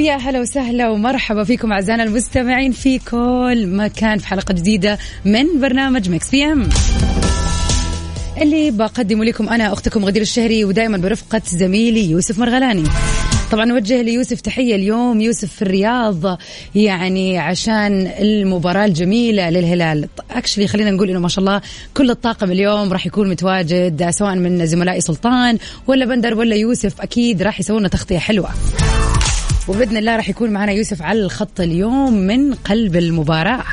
ويا هلا وسهلا ومرحبا فيكم أعزائنا المستمعين في كل مكان في حلقة جديدة من برنامج Mix PM. اللي بقدمه لكم أنا أختكم غدير الشهري ودائما برفقة زميلي يوسف مرغلاني. طبعا نوجه ليوسف تحية اليوم يوسف في الرياض يعني عشان المباراة الجميلة للهلال. actually خلينا نقول إنه ما شاء الله كل الطاقم اليوم راح يكون متواجد سواء من زملائي سلطان ولا بندر ولا يوسف أكيد راح يسوون تغطية حلوة. وبإذن الله راح يكون معنا يوسف على الخط اليوم من قلب المباراة.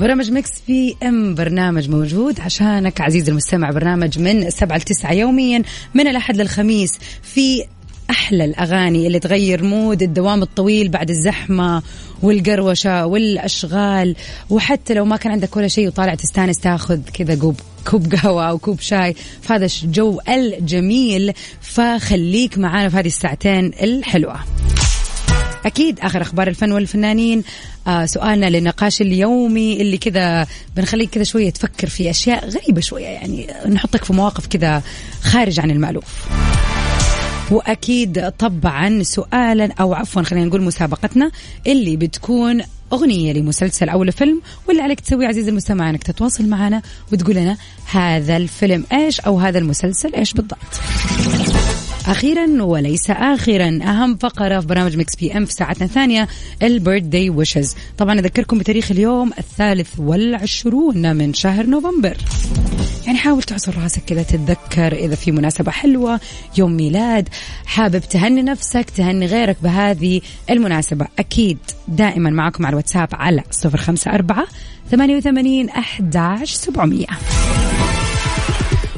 برنامج Mix PM برنامج موجود عشانك عزيزي المستمع. برنامج من سبعة لتسعة يوميا من الأحد للخميس في أحلى الأغاني اللي تغير mood الدوام الطويل بعد الزحمة والقروشة والأشغال. وحتى لو ما كان عندك ولا شيء وطالع تستانس تاخذ كذا كوب كوب قهوة أو كوب شاي. في هذا الجو الجميل. فخليك معانا في هذه الساعتين الحلوة. أكيد آخر أخبار الفن والفنانين. آه سؤالنا للنقاش اليومي اللي كذا بنخليك كذا شوية تفكر في أشياء غريبة شوية يعني نحطك في مواقف كذا خارج عن المألوف. وأكيد طبعا سؤالا أو عفوا خلينا نقول مسابقتنا اللي بتكون أغنية لمسلسل أو لفيلم واللي عليك تسوي عزيزي المستمع أنك تتواصل معنا وتقول لنا هذا الفيلم إيش أو هذا المسلسل إيش بالضبط. أخيرا وليس آخرا أهم فقرة في برنامج Mix PM في ساعتنا الثانية ال birthday wishes طبعا أذكركم بتاريخ اليوم الثالث والعشرون من شهر نوفمبر. يعني حاول تعصر راسك كذا تتذكر إذا في مناسبة حلوة يوم ميلاد حابب تهني نفسك تهني غيرك بهذه المناسبة. أكيد دائما معكم على الواتساب على صفر خمسة أربعة ثمانية وثمانين أحداش سبعمية.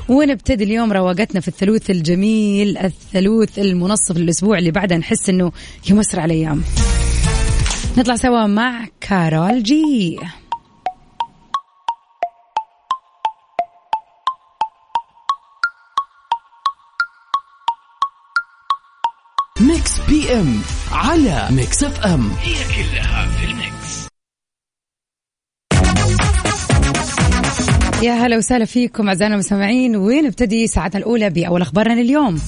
ونبتدي اليوم رواقتنا في الثلوث الجميل الثلوث المنصف للأسبوع اللي بعده نحس أنه يمسر على أيام. نطلع سوا مع كارول جي. Mix PM على Mix FM هي كلها في ال mix. يا هلا وسهلا فيكم أعزائنا المستمعين. ونبتدي ساعتنا الأولى بأول أخبارنا لليوم؟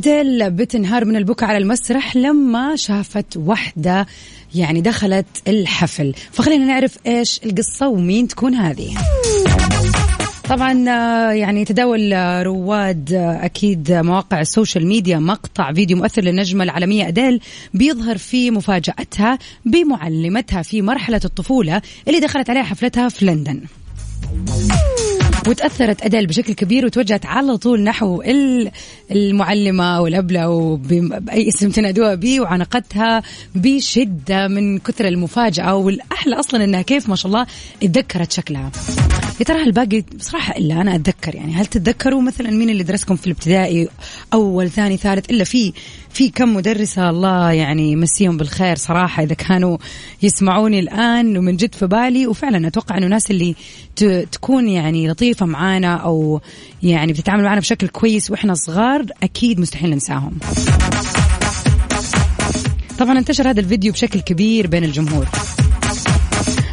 أديل بتنهار من البكاء على المسرح لما شافت وحدة يعني دخلت الحفل. فخلينا نعرف إيش القصة ومين تكون هذه. طبعا آه، يعني تداول آه، رواد آه، أكيد مواقع ال social media مقطع فيديو مؤثر للنجمة العالمية أديل بيظهر فيه مفاجأتها بمعلمتها في مرحلة الطفولة اللي دخلت عليها حفلتها في لندن. وتأثرت أديل بشكل كبير وتوجهت على طول نحو الأبلة أو بأي اسم تنادوها به وعانقتها بشدة من كثر المفاجأة والأحلى أصلا أنها كيف ما شاء الله اتذكرت شكلها. يا ترى الباقي بصراحة إلا أنا أتذكر يعني هل تتذكروا مثلا مين اللي درسكم في الابتدائي؟ أول ثاني ثالث إلا في في كم مدرسة الله يعني يمسيهم بالخير صراحة إذا كانوا يسمعوني الآن ومن جد في بالي. وفعلا أتوقع أنه الناس اللي تكون يعني لطيفة معانا أو يعني بتتعامل معنا بشكل كويس وإحنا صغار أكيد مستحيل ننساهم. طبعا انتشر هذا الفيديو بشكل كبير بين الجمهور.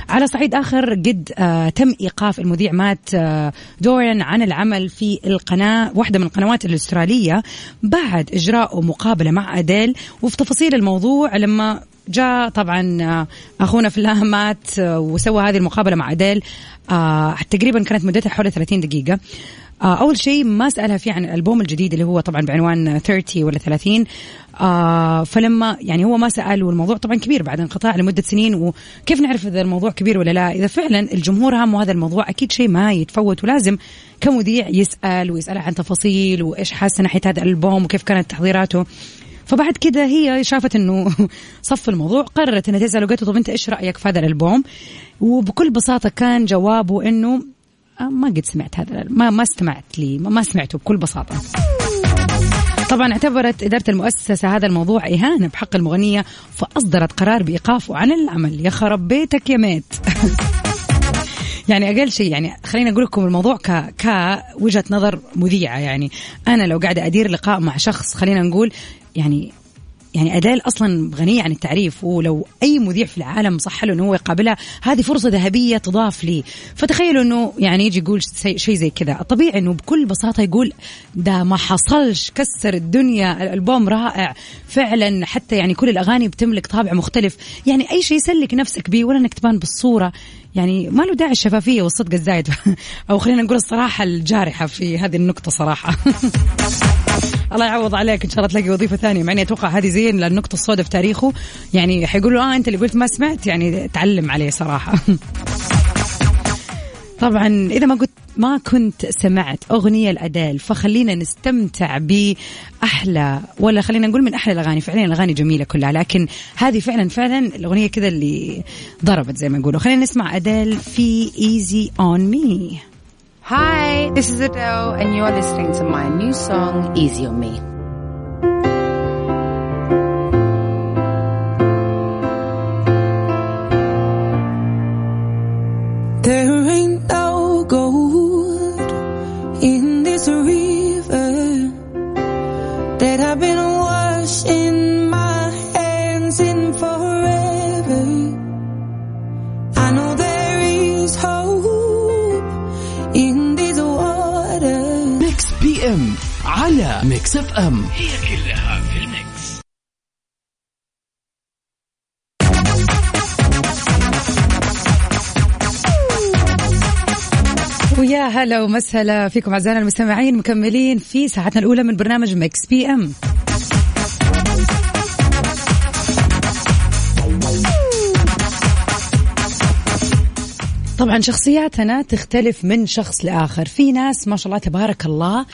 على صعيد آخر قد آه تم إيقاف المذيع مات آه دورين عن العمل في القناة واحدة من القنوات الأسترالية بعد إجراء مقابلة مع أديل. وفي تفاصيل الموضوع لما جاء طبعا آه، أخونا فلان مات آه، وسوى هذه المقابلة مع أديل. آه تقريبا كانت مدتها حوالي 30 دقيقة. آه أول شيء ما سألها فيه عن الألبوم الجديد اللي هو طبعا بعنوان 30 ولا 30 آه فلما يعني هو ما سأل والموضوع طبعا كبير بعد انقطاع لمدة سنين وكيف نعرف إذا الموضوع كبير ولا لا؟ إذا فعلا الجمهور هم هذا الموضوع أكيد شيء ما يتفوت ولازم كمذيع يسأل ويسأل عن تفاصيل وإيش حاسة ناحية هذا الألبوم وكيف كانت تحضيراته. فبعد كده هي شافت إنه صف الموضوع قررت إنها تساله قالت له طب أنت إيش رأيك في هذا الألبوم؟ وبكل بساطة كان جوابه إنه آه، ما قد سمعت هذا ما ما استمعت لي ما سمعته بكل بساطة. طبعا اعتبرت إدارة المؤسسة هذا الموضوع إهانة بحق المغنية فأصدرت قرار بإيقافه عن العمل. يا خرب بيتك يا ميت. يعني أقل شيء يعني خليني أقول لكم الموضوع ك كوجهة نظر مذيعة يعني. أنا لو قاعدة أدير لقاء مع شخص خلينا نقول يعني يعني أديل أصلا غنية عن التعريف ولو أي مذيع في العالم صح له أنه هو يقابلها هذه فرصة ذهبية تضاف لي. فتخيلوا أنه يعني يجي يقول شيء زي كذا. الطبيعي أنه بكل بساطة يقول ده ما حصلش كسر الدنيا الألبوم رائع. فعلا حتى يعني كل الأغاني بتملك طابع مختلف. يعني أي شيء يسلك نفسك به ولا أنك تبان بالصورة. يعني ما له داعي الشفافية والصدق الزايد. أو خلينا نقول الصراحة الجارحة في هذه النقطة صراحة. الله يعوض عليك. إن شاء الله تلاقي وظيفة ثانية. مع إني أتوقع هذه زي النقطه السوداء في تاريخه. يعني حيقولوا آه أنت اللي قلت ما سمعت يعني تعلم عليه صراحة. طبعا إذا ما قلت ما كنت سمعت أغنية الادال فخلينا نستمتع بأحلى ولا خلينا نقول من أحلى الأغاني. فعليا الأغاني جميلة كلها لكن هذه فعلا فعلا الأغنية كذا اللي ضربت زي ما يقولوا. خلينا نسمع ادال في ايزي اون مي Hi, this is Adele, and you're listening to my new song, Easy on Me. هلا ومسهلا فيكم أعزائنا المستمعين مكملين في ساعتنا الأولى من برنامج مكس بي إم. طبعا شخصياتنا تختلف من شخص لآخر. في ناس ما شاء الله تبارك الله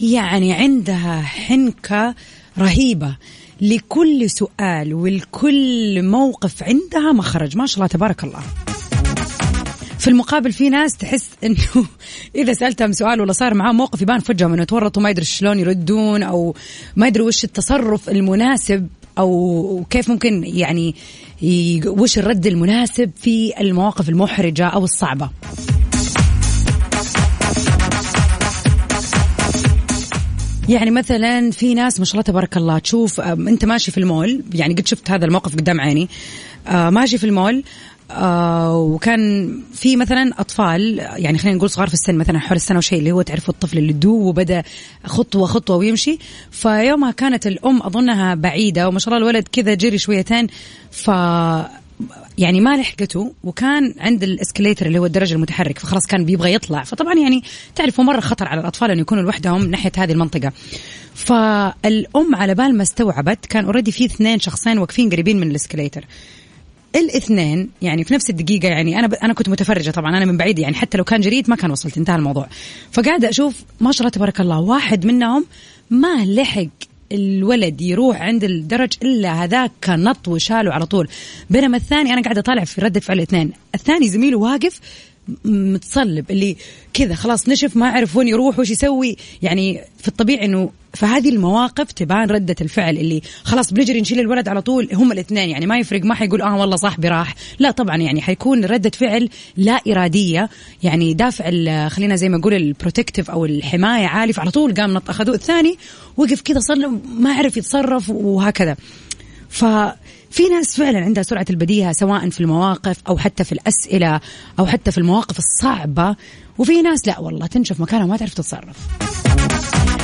يعني عندها حنكة رهيبة لكل سؤال ولكل موقف عندها مخرج. ما شاء الله تبارك الله. في المقابل في ناس تحس إنه إذا سألتهم سؤال ولا صار معاه موقف يبان فجأة إنه تورطوا ما يدري شلون يردون أو ما يدري وش التصرف المناسب أو كيف ممكن يعني وش الرد المناسب في المواقف المحرجة أو الصعبة. يعني مثلا في ناس ما شاء الله تبارك الله تشوف أنت ماشي في المول يعني قد شفت هذا الموقف قدام عيني آه ماشي في المول آه وكان في مثلا أطفال يعني خلينا نقول صغار في السن مثلا حول السنة وشيء اللي هو تعرفوا الطفل اللي دوبو بدأ خطوة خطوة ويمشي. فيومها كانت الأم أظنها بعيدة وما شاء الله الولد كذا جري شويتين ف يعني ما لحقته وكان عند ال escalator اللي هو الدرج المتحرك فخلاص كان بيبغى يطلع. فطبعا يعني تعرفوا مرة خطر على الأطفال إنه يكونوا لوحدهم ناحية هذه المنطقة. فالأم على بال ما استوعبت كان already في اثنين شخصين واقفين قريبين من ال escalator. الاثنين يعني في نفس الدقيقة يعني أنا ب... أنا كنت متفرجة طبعا أنا من بعيد يعني حتى لو كان جريد ما كان وصلت انتهى الموضوع. فقاعدة أشوف ما شاء الله تبارك الله واحد منهم ما لحق الولد يروح عند الدرج إلا هذاك نط وشاله على طول. بينما الثاني أنا قاعدة أطالع في رده فعل الاثنين. الثاني زميله واقف متصلب اللي كذا خلاص نشف ما عرف وين يروح وش يسوي. يعني في الطبيعي إنه فهذه المواقف تبان ردة الفعل اللي خلاص بنجري نشيل الولد على طول هم الاثنين. يعني ما يفرق ما حيقول آه والله صاحبي راح. لا طبعا يعني حيكون ردة فعل لا إرادية. يعني دافع خلينا زي ما نقول البروتكتيف أو الحماية عالي فعلى طول قام نط أخذوه الثاني. وقف كذا صار ما عرف يتصرف وهكذا. ففي ناس فعلا عندها سرعة البديهة سواء في المواقف أو حتى في الأسئلة أو حتى في المواقف الصعبة. وفي ناس لا والله تنشف مكانها وما تعرف تتصرف.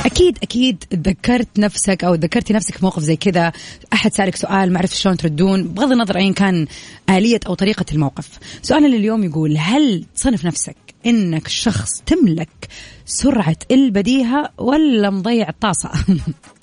أكيد أكيد تذكرت نفسك أو تذكرتي نفسك في موقف زي كذا. أحد سألك سؤال ما عرفت شلون تردون؟ بغض النظر ايا كان آلية أو طريقة الموقف. سؤالنا لليوم يقول هل تصنف نفسك إنك شخص تملك سرعة البديهة ولا مضيع الطاسه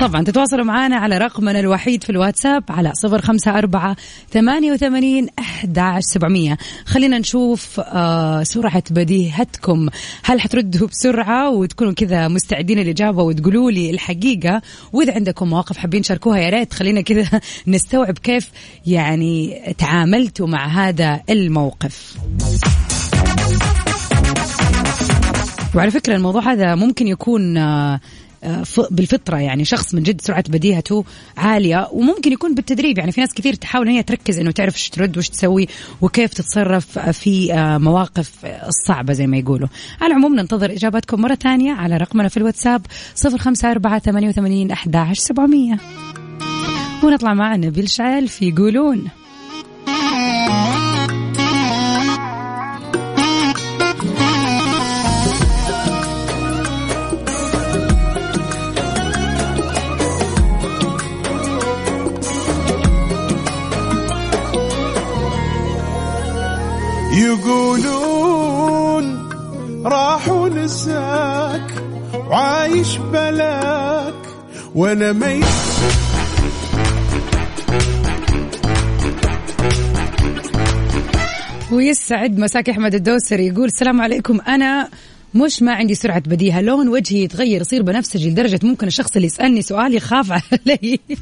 طبعا تتواصلوا معنا على رقمنا الوحيد في الواتساب على صفر خمسة أربعة ثمانية وثمانين أحد سبعمية. خلينا نشوف آه سرعة بديهتكم. هل حتردوا بسرعة وتكونوا كذا مستعدين الإجابة وتقولوا لي الحقيقة؟ وإذا عندكم مواقف حابين تشاركوها يا ريت خلينا كذا نستوعب كيف يعني تعاملتوا مع هذا الموقف. وعلى فكرة الموضوع هذا ممكن يكون آه بالفطرة. يعني شخص من جد سرعة بديهته عالية وممكن يكون بالتدريب. يعني في ناس كثير تحاول إن هي تركز إنه تعرف إيش ترد وإيش تسوي وكيف تتصرف في مواقف الصعبه زي ما يقولوا. على العموم ننتظر إجاباتكم مرة ثانية على رقمنا في الواتساب 054 88 11 700 ونطلع مع نبيل شعيل في يقولون. وأنا ميت. ويسعد مساك أحمد الدوسري يقول السلام عليكم. أنا مش ما عندي سرعة بديهة. لون وجهي يتغير يصير بنفسجي لدرجة ممكن الشخص اللي يسألني سؤال يخاف علي.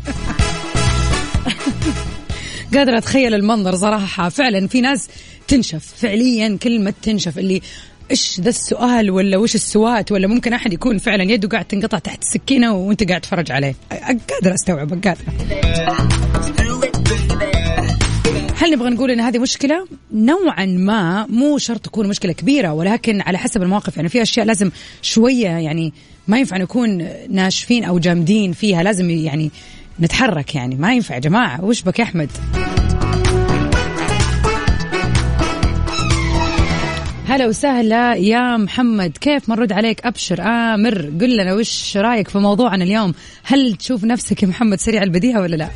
قادرة أتخيل المنظر صراحة. فعلا في ناس تنشف. فعليا كلمة تنشف. اللي إيش ذا السؤال ولا وش السوات ولا ممكن أحد يكون فعلا يده قاعد تنقطع تحت السكينة وأنت قاعد تتفرج عليه. قادر أستوعب قادر. هل نبغى نقول إن هذه مشكلة؟ نوعا ما مو شرط تكون مشكلة كبيرة ولكن على حسب المواقف يعني في أشياء لازم شوية يعني ما ينفع نكون ناشفين أو جامدين فيها لازم يعني نتحرك يعني. ما ينفع يا جماعة وش بك يا أحمد؟ هلا وسهلا يا محمد. كيف مرد عليك أبشر؟ آمر قل لنا وش رأيك في موضوعنا اليوم؟ هل تشوف نفسك يا محمد سريع البديهة ولا لا؟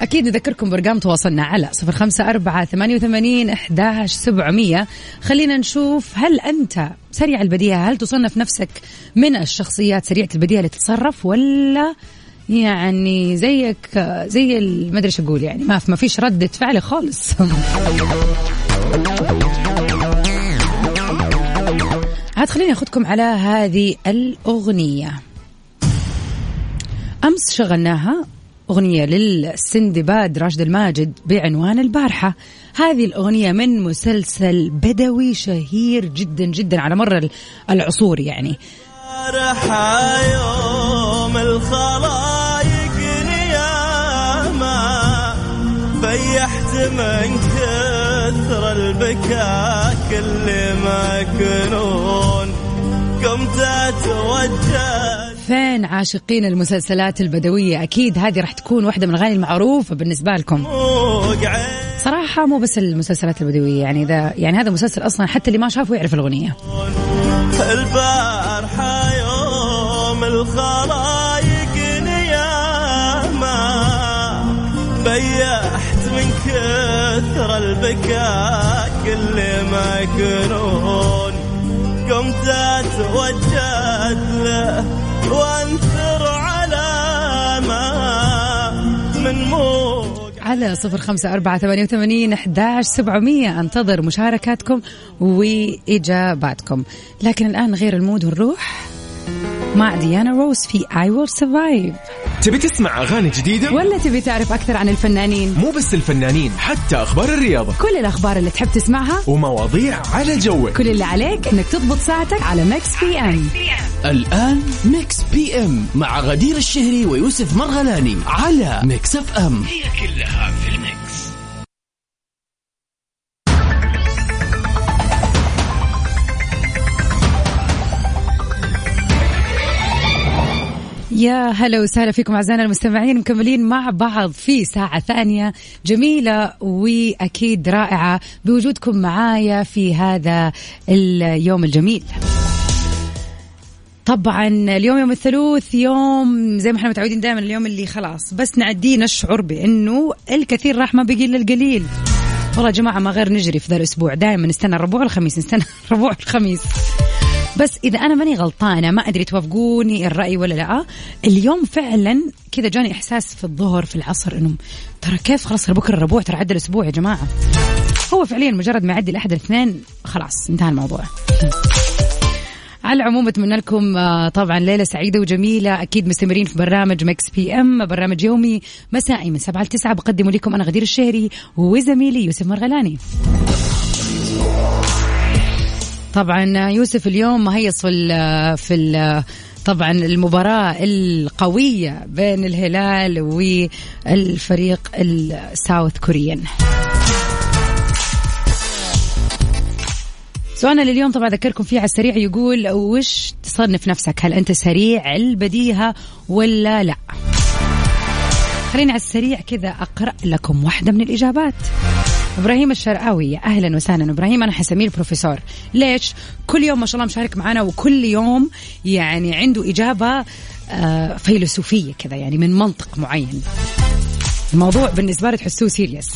أكيد نذكركم بأرقام تواصلنا على صفر خمسة أربعة ثمانية وثمانين أحداش سبعمية. خلينا نشوف هل أنت سريع البديهة؟ هل تصنف نفسك من الشخصيات سريعة البديهة اللي تتصرف ولا يعني زيك زي ما أدري أقول يعني. ما ما فيش ردة فعل خالص. عاد خليني أخذكم على هذه الأغنية. أمس شغلناها أغنية للسندباد راشد الماجد بعنوان البارحة. هذه الأغنية من مسلسل بدوي شهير جدا جدا على مر العصور يعني. يوم الخلايق بيحت من كثر البكاء كل ما يكونون. قمت اتوجه فين عاشقين المسلسلات البدوية؟ أكيد هذه راح تكون واحدة من الأغاني المعروفة بالنسبة لكم. صراحة مو بس المسلسلات البدوية يعني إذا يعني هذا مسلسل أصلا حتى اللي ما شافه يعرف الأغنية. البارحة يوم الخلايق بيحت من كثر البكاء كل ما يكونون. قمت اتوجد له وانثر على ما من موج. على صفر خمسة أربعة ثمانية وثمانين أحداش سبعمية. أنتظر مشاركاتكم وإجاباتكم. لكن الآن غير المود ونروح مع ديانا روز في I Will Survive. تبي تسمع أغاني جديدة؟ ولا تبي تعرف أكثر عن الفنانين؟ مو بس الفنانين حتى أخبار الرياضة. كل الأخبار اللي تحب تسمعها ومواضيع على جوك. كل اللي عليك أنك تضبط ساعتك على ميكس بي أم الآن ميكس بي أم مع غدير الشهري ويوسف مرغلاني على Mix FM هي كلها في يا هلا وسهلا فيكم أعزائنا المستمعين مكملين مع بعض في ساعة ثانية جميلة وأكيد رائعة بوجودكم معايا في هذا اليوم الجميل. طبعا اليوم يوم الثلاث يوم زي ما إحنا متعودين دائما اليوم اللي خلاص بس نعديه نشعر بأنه الكثير راح ما بقي الا القليل. والله يا جماعة ما غير نجري في ذا الأسبوع دائما نستنى الربوع والخميس نستنى الربوع والخميس. بس إذا أنا ماني غلطانة ما أدري توافقوني الرأي ولا لأ. اليوم فعلا كذا جاني إحساس في الظهر في العصر إنه ترى كيف خلاص بكرة الربوع ترى عدى الأسبوع يا جماعة. هو فعليا مجرد ما يعدي الأحد الاثنين خلاص انتهى الموضوع. على العموم أتمنى لكم آه، طبعا ليلة سعيدة وجميلة. أكيد مستمرين في برنامج Mix PM برنامج يومي مسائي من 7 ل 9 بقدمه لكم أنا غدير الشهري وزميلي يوسف مرغلاني. طبعا يوسف اليوم مهيص في ال في ال طبعا المباراة القوية بين الهلال والفريق الساوث كوريان سؤالنا لليوم طبعا أذكركم فيه على السريع يقول وش تصنف نفسك؟ هل أنت سريع البديهة ولا لا؟ خليني على السريع كذا أقرأ لكم واحدة من الإجابات. إبراهيم الشرقاوي. أهلا وسهلا. إبراهيم أنا حسميه البروفيسور ليش؟ كل يوم ما شاء الله مشارك معنا وكل يوم يعني عنده إجابة آه فيلسوفية كذا يعني من منطق معين. الموضوع بالنسبة له تحسوه سيريس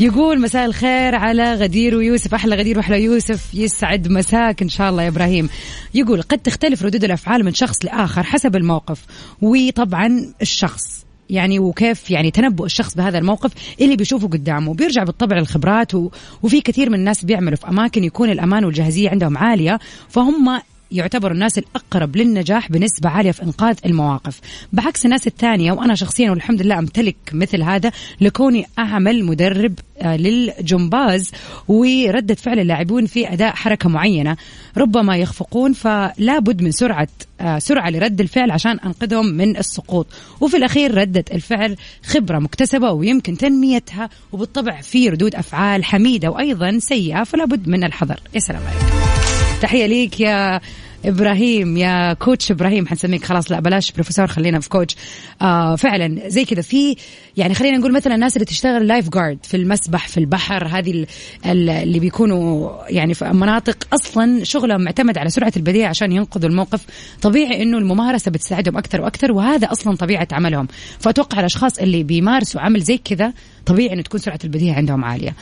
يقول مساء الخير على غدير ويوسف. أحلى غدير وأحلى يوسف. يسعد مساك إن شاء الله يا إبراهيم. يقول قد تختلف ردود الأفعال من شخص لآخر حسب الموقف وطبعا الشخص. يعني وكيف يعني تنبؤ الشخص بهذا الموقف اللي بيشوفه قدامه. بيرجع بالطبع للخبرات و... وفي كثير من الناس بيعملوا في أماكن يكون الأمان والجاهزية عندهم عالية فهم يعتبر الناس الأقرب للنجاح بنسبة عالية في إنقاذ المواقف. بعكس الناس الثانية وأنا شخصيا والحمد لله أمتلك مثل هذا لكوني أعمل مدرب آه، للجمباز وردة فعل اللاعبون في أداء حركة معينة. ربما يخفقون فلا بد من سرعة آه، سرعة لرد الفعل عشان أنقذهم من السقوط. وفي الأخير ردة الفعل خبرة مكتسبة ويمكن تنميتها وبالطبع في ردود أفعال حميدة وأيضا سيئة فلا بد من الحذر. يا سلام عليكم. تحية ليك يا إبراهيم يا coach إبراهيم حنسميك. خلاص لا بلاش بروفيسور خلينا في coach. آه فعلا زي كذا. في يعني خلينا نقول مثلا الناس اللي تشتغل lifeguard في المسبح في البحر هذه اللي بيكونوا يعني في مناطق أصلا شغلهم معتمد على سرعة البديهه عشان ينقذوا الموقف. طبيعي إنه الممارسة بتساعدهم أكثر وأكثر وهذا أصلا طبيعة عملهم. فأتوقع الأشخاص اللي بيمارسوا عمل زي كذا طبيعي إنه تكون سرعة البديهه عندهم عالية.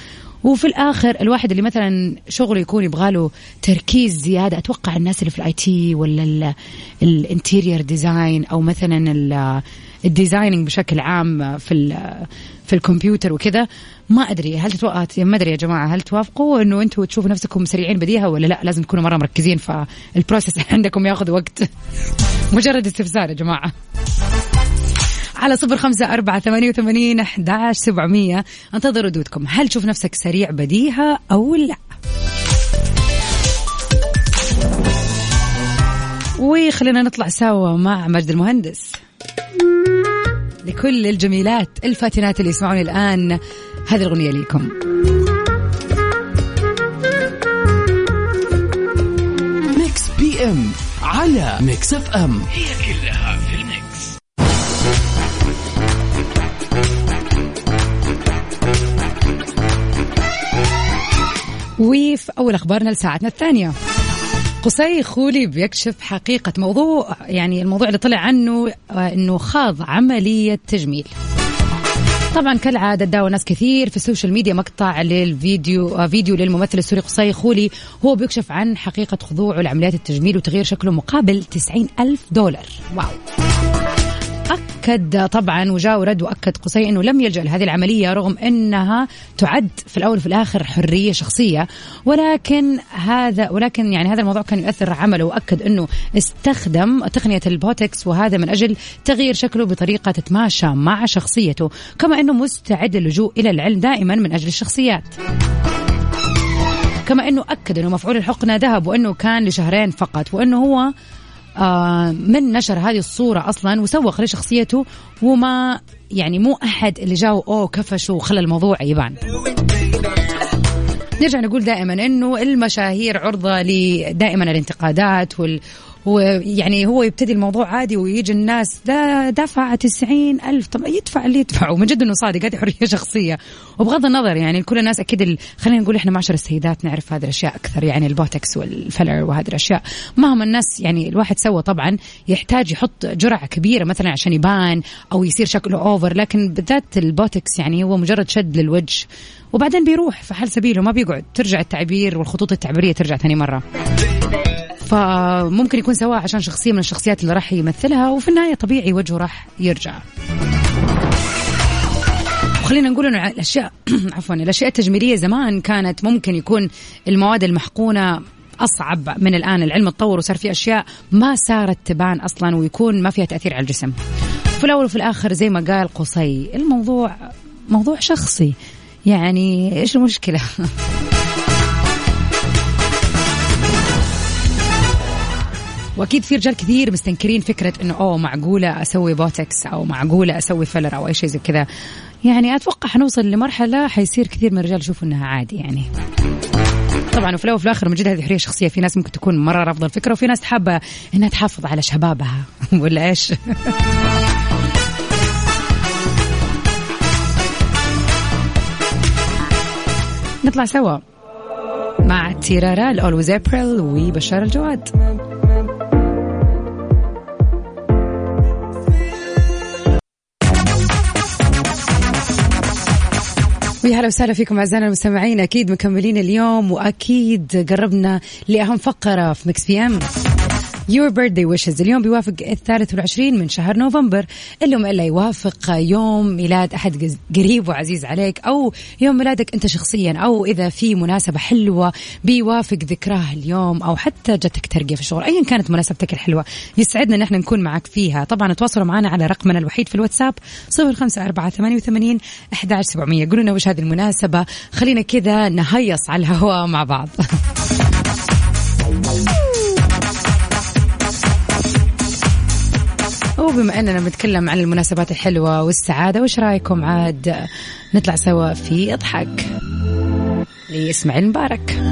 وفي الآخر الواحد اللي مثلا شغله يكون يبغى له تركيز زيادة أتوقع الناس اللي في ال IT ولا ال interior design أو مثلا ال designing بشكل عام في في الكمبيوتر وكذا ما أدري. هل توافقوا ما أدري يا جماعة هل توافقوا إنه أنتم تشوفوا نفسكم سريعين بديهة ولا لا؟ لازم تكونوا مرة مركزين فال process عندكم ياخذ وقت. مجرد استفسار يا جماعة. على صفر خمسة أربعة ثمانية وثمانين أحداش سبعمية. انتظر ردودكم هل تشوف نفسك سريع بديهة أو لا؟ وخلينا نطلع سوا مع مجد المهندس. لكل الجميلات الفاتنات اللي يسمعوني الآن هذه الأغنية ليكم. Mix PM على Mix FM. هي كلها وفي أول أخبارنا لساعتنا الثانية. قصي خولي بيكشف حقيقة موضوع يعني الموضوع اللي طلع عنه آه، أنه خاض عملية تجميل. طبعا كالعادة تداولوا ناس كثير في السوشيال ميديا مقطع للفيديو آه، فيديو للممثل السوري قصي خولي. هو بيكشف عن حقيقة خضوعه لعمليات التجميل وتغيير شكله مقابل 90 ألف دولار. واو. أكد طبعا وجاء ورد وأكد قصي أنه لم يلجأ لهذه العملية رغم أنها تعد في الأول وفي الآخر حرية شخصية. ولكن هذا ولكن يعني هذا الموضوع كان يؤثر عمله وأكد أنه استخدم تقنية البوتكس وهذا من أجل تغيير شكله بطريقة تتماشى مع شخصيته كما أنه مستعد للجوء إلى العلم دائما من أجل الشخصيات. كما إنه اكد إنه مفعول الحقنة ذهب وإنه كان لشهرين فقط وإنه هو من نشر هذه الصورة أصلا وسوق لشخصيته وما يعني مو أحد اللي جاوا أوه كفش وخلى الموضوع يبان. نرجع نقول دائما إنه المشاهير عرضة لدائما الانتقادات وال ويعني هو يبتدي الموضوع عادي ويجي الناس ده دفع 90 ألف. طب يدفع اللي يدفعه. من جد إنه صادق هذه حرية شخصية. وبغض النظر يعني كل الناس أكيد ال... خلينا نقول إحنا معشر السيدات نعرف هذه الأشياء أكثر يعني البوتكس والفلر وهذه الأشياء. مهما الناس يعني الواحد سوى طبعا يحتاج يحط جرعة كبيرة مثلا عشان يبان أو يصير شكله over لكن بالذات البوتكس يعني هو مجرد شد للوجه. وبعدين بيروح في حال سبيله ما بيقعد. ترجع التعبير والخطوط التعبيرية ترجع ثاني مرة. فممكن يكون سواه عشان شخصية من الشخصيات اللي راح يمثلها وفي النهاية طبيعي وجهه راح يرجع. وخلينا نقول إنه الاشياء عفوا الأشياء التجميلية زمان كانت ممكن يكون المواد المحقونة أصعب من الآن. العلم تطور وصار في أشياء ما صارت تبان أصلا ويكون ما فيها تأثير على الجسم. في الأول وفي الآخر زي ما قال قصي الموضوع موضوع شخصي. يعني إيش المشكلة؟ وأكيد في رجال كثير مستنكرين فكرة إنه أوه معقولة أسوي بوتكس أو معقولة أسوي فيلر أو أي شيء زي كذا. يعني أتوقع حنوصل لمرحلة حيصير كثير من الرجال يشوفوا إنها عادي يعني. طبعا وفي الأول وفي الآخر من جد هذه حرية شخصية في ناس ممكن تكون مرة رافضة الفكرة وفي ناس حابة إنها تحافظ على شبابها ولا إيش؟ نطلع سوا مع تيرارا الاولويز ابريل وبشار الجواد. ويا هلا وسهلا فيكم أعزائنا المستمعين. أكيد مكملين اليوم وأكيد قربنا لأهم فقرة في Mix PM. your birthday wishes اليوم بيوافق الثالث والعشرين من شهر نوفمبر. اللي يوافق يوم ميلاد أحد قريب وعزيز عليك أو يوم ميلادك أنت شخصيا أو إذا في مناسبة حلوة بيوافق ذكراه اليوم أو حتى جتك ترقية في الشغل. أيا كانت مناسبتك الحلوة يسعدنا أن إحنا نكون معك فيها. طبعا تواصلوا معنا على رقمنا الوحيد في الواتساب صفر خمسة أربعة ثمانية وثمانين أحد سبعمية. قولوا لنا وش هذه المناسبة. خلينا كذا نهيص على الهواء مع بعض. وبما أننا بنتكلم عن المناسبات الحلوة والسعادة وش رأيكم عاد نطلع سوا في إضحك؟ لاسماعيل مبارك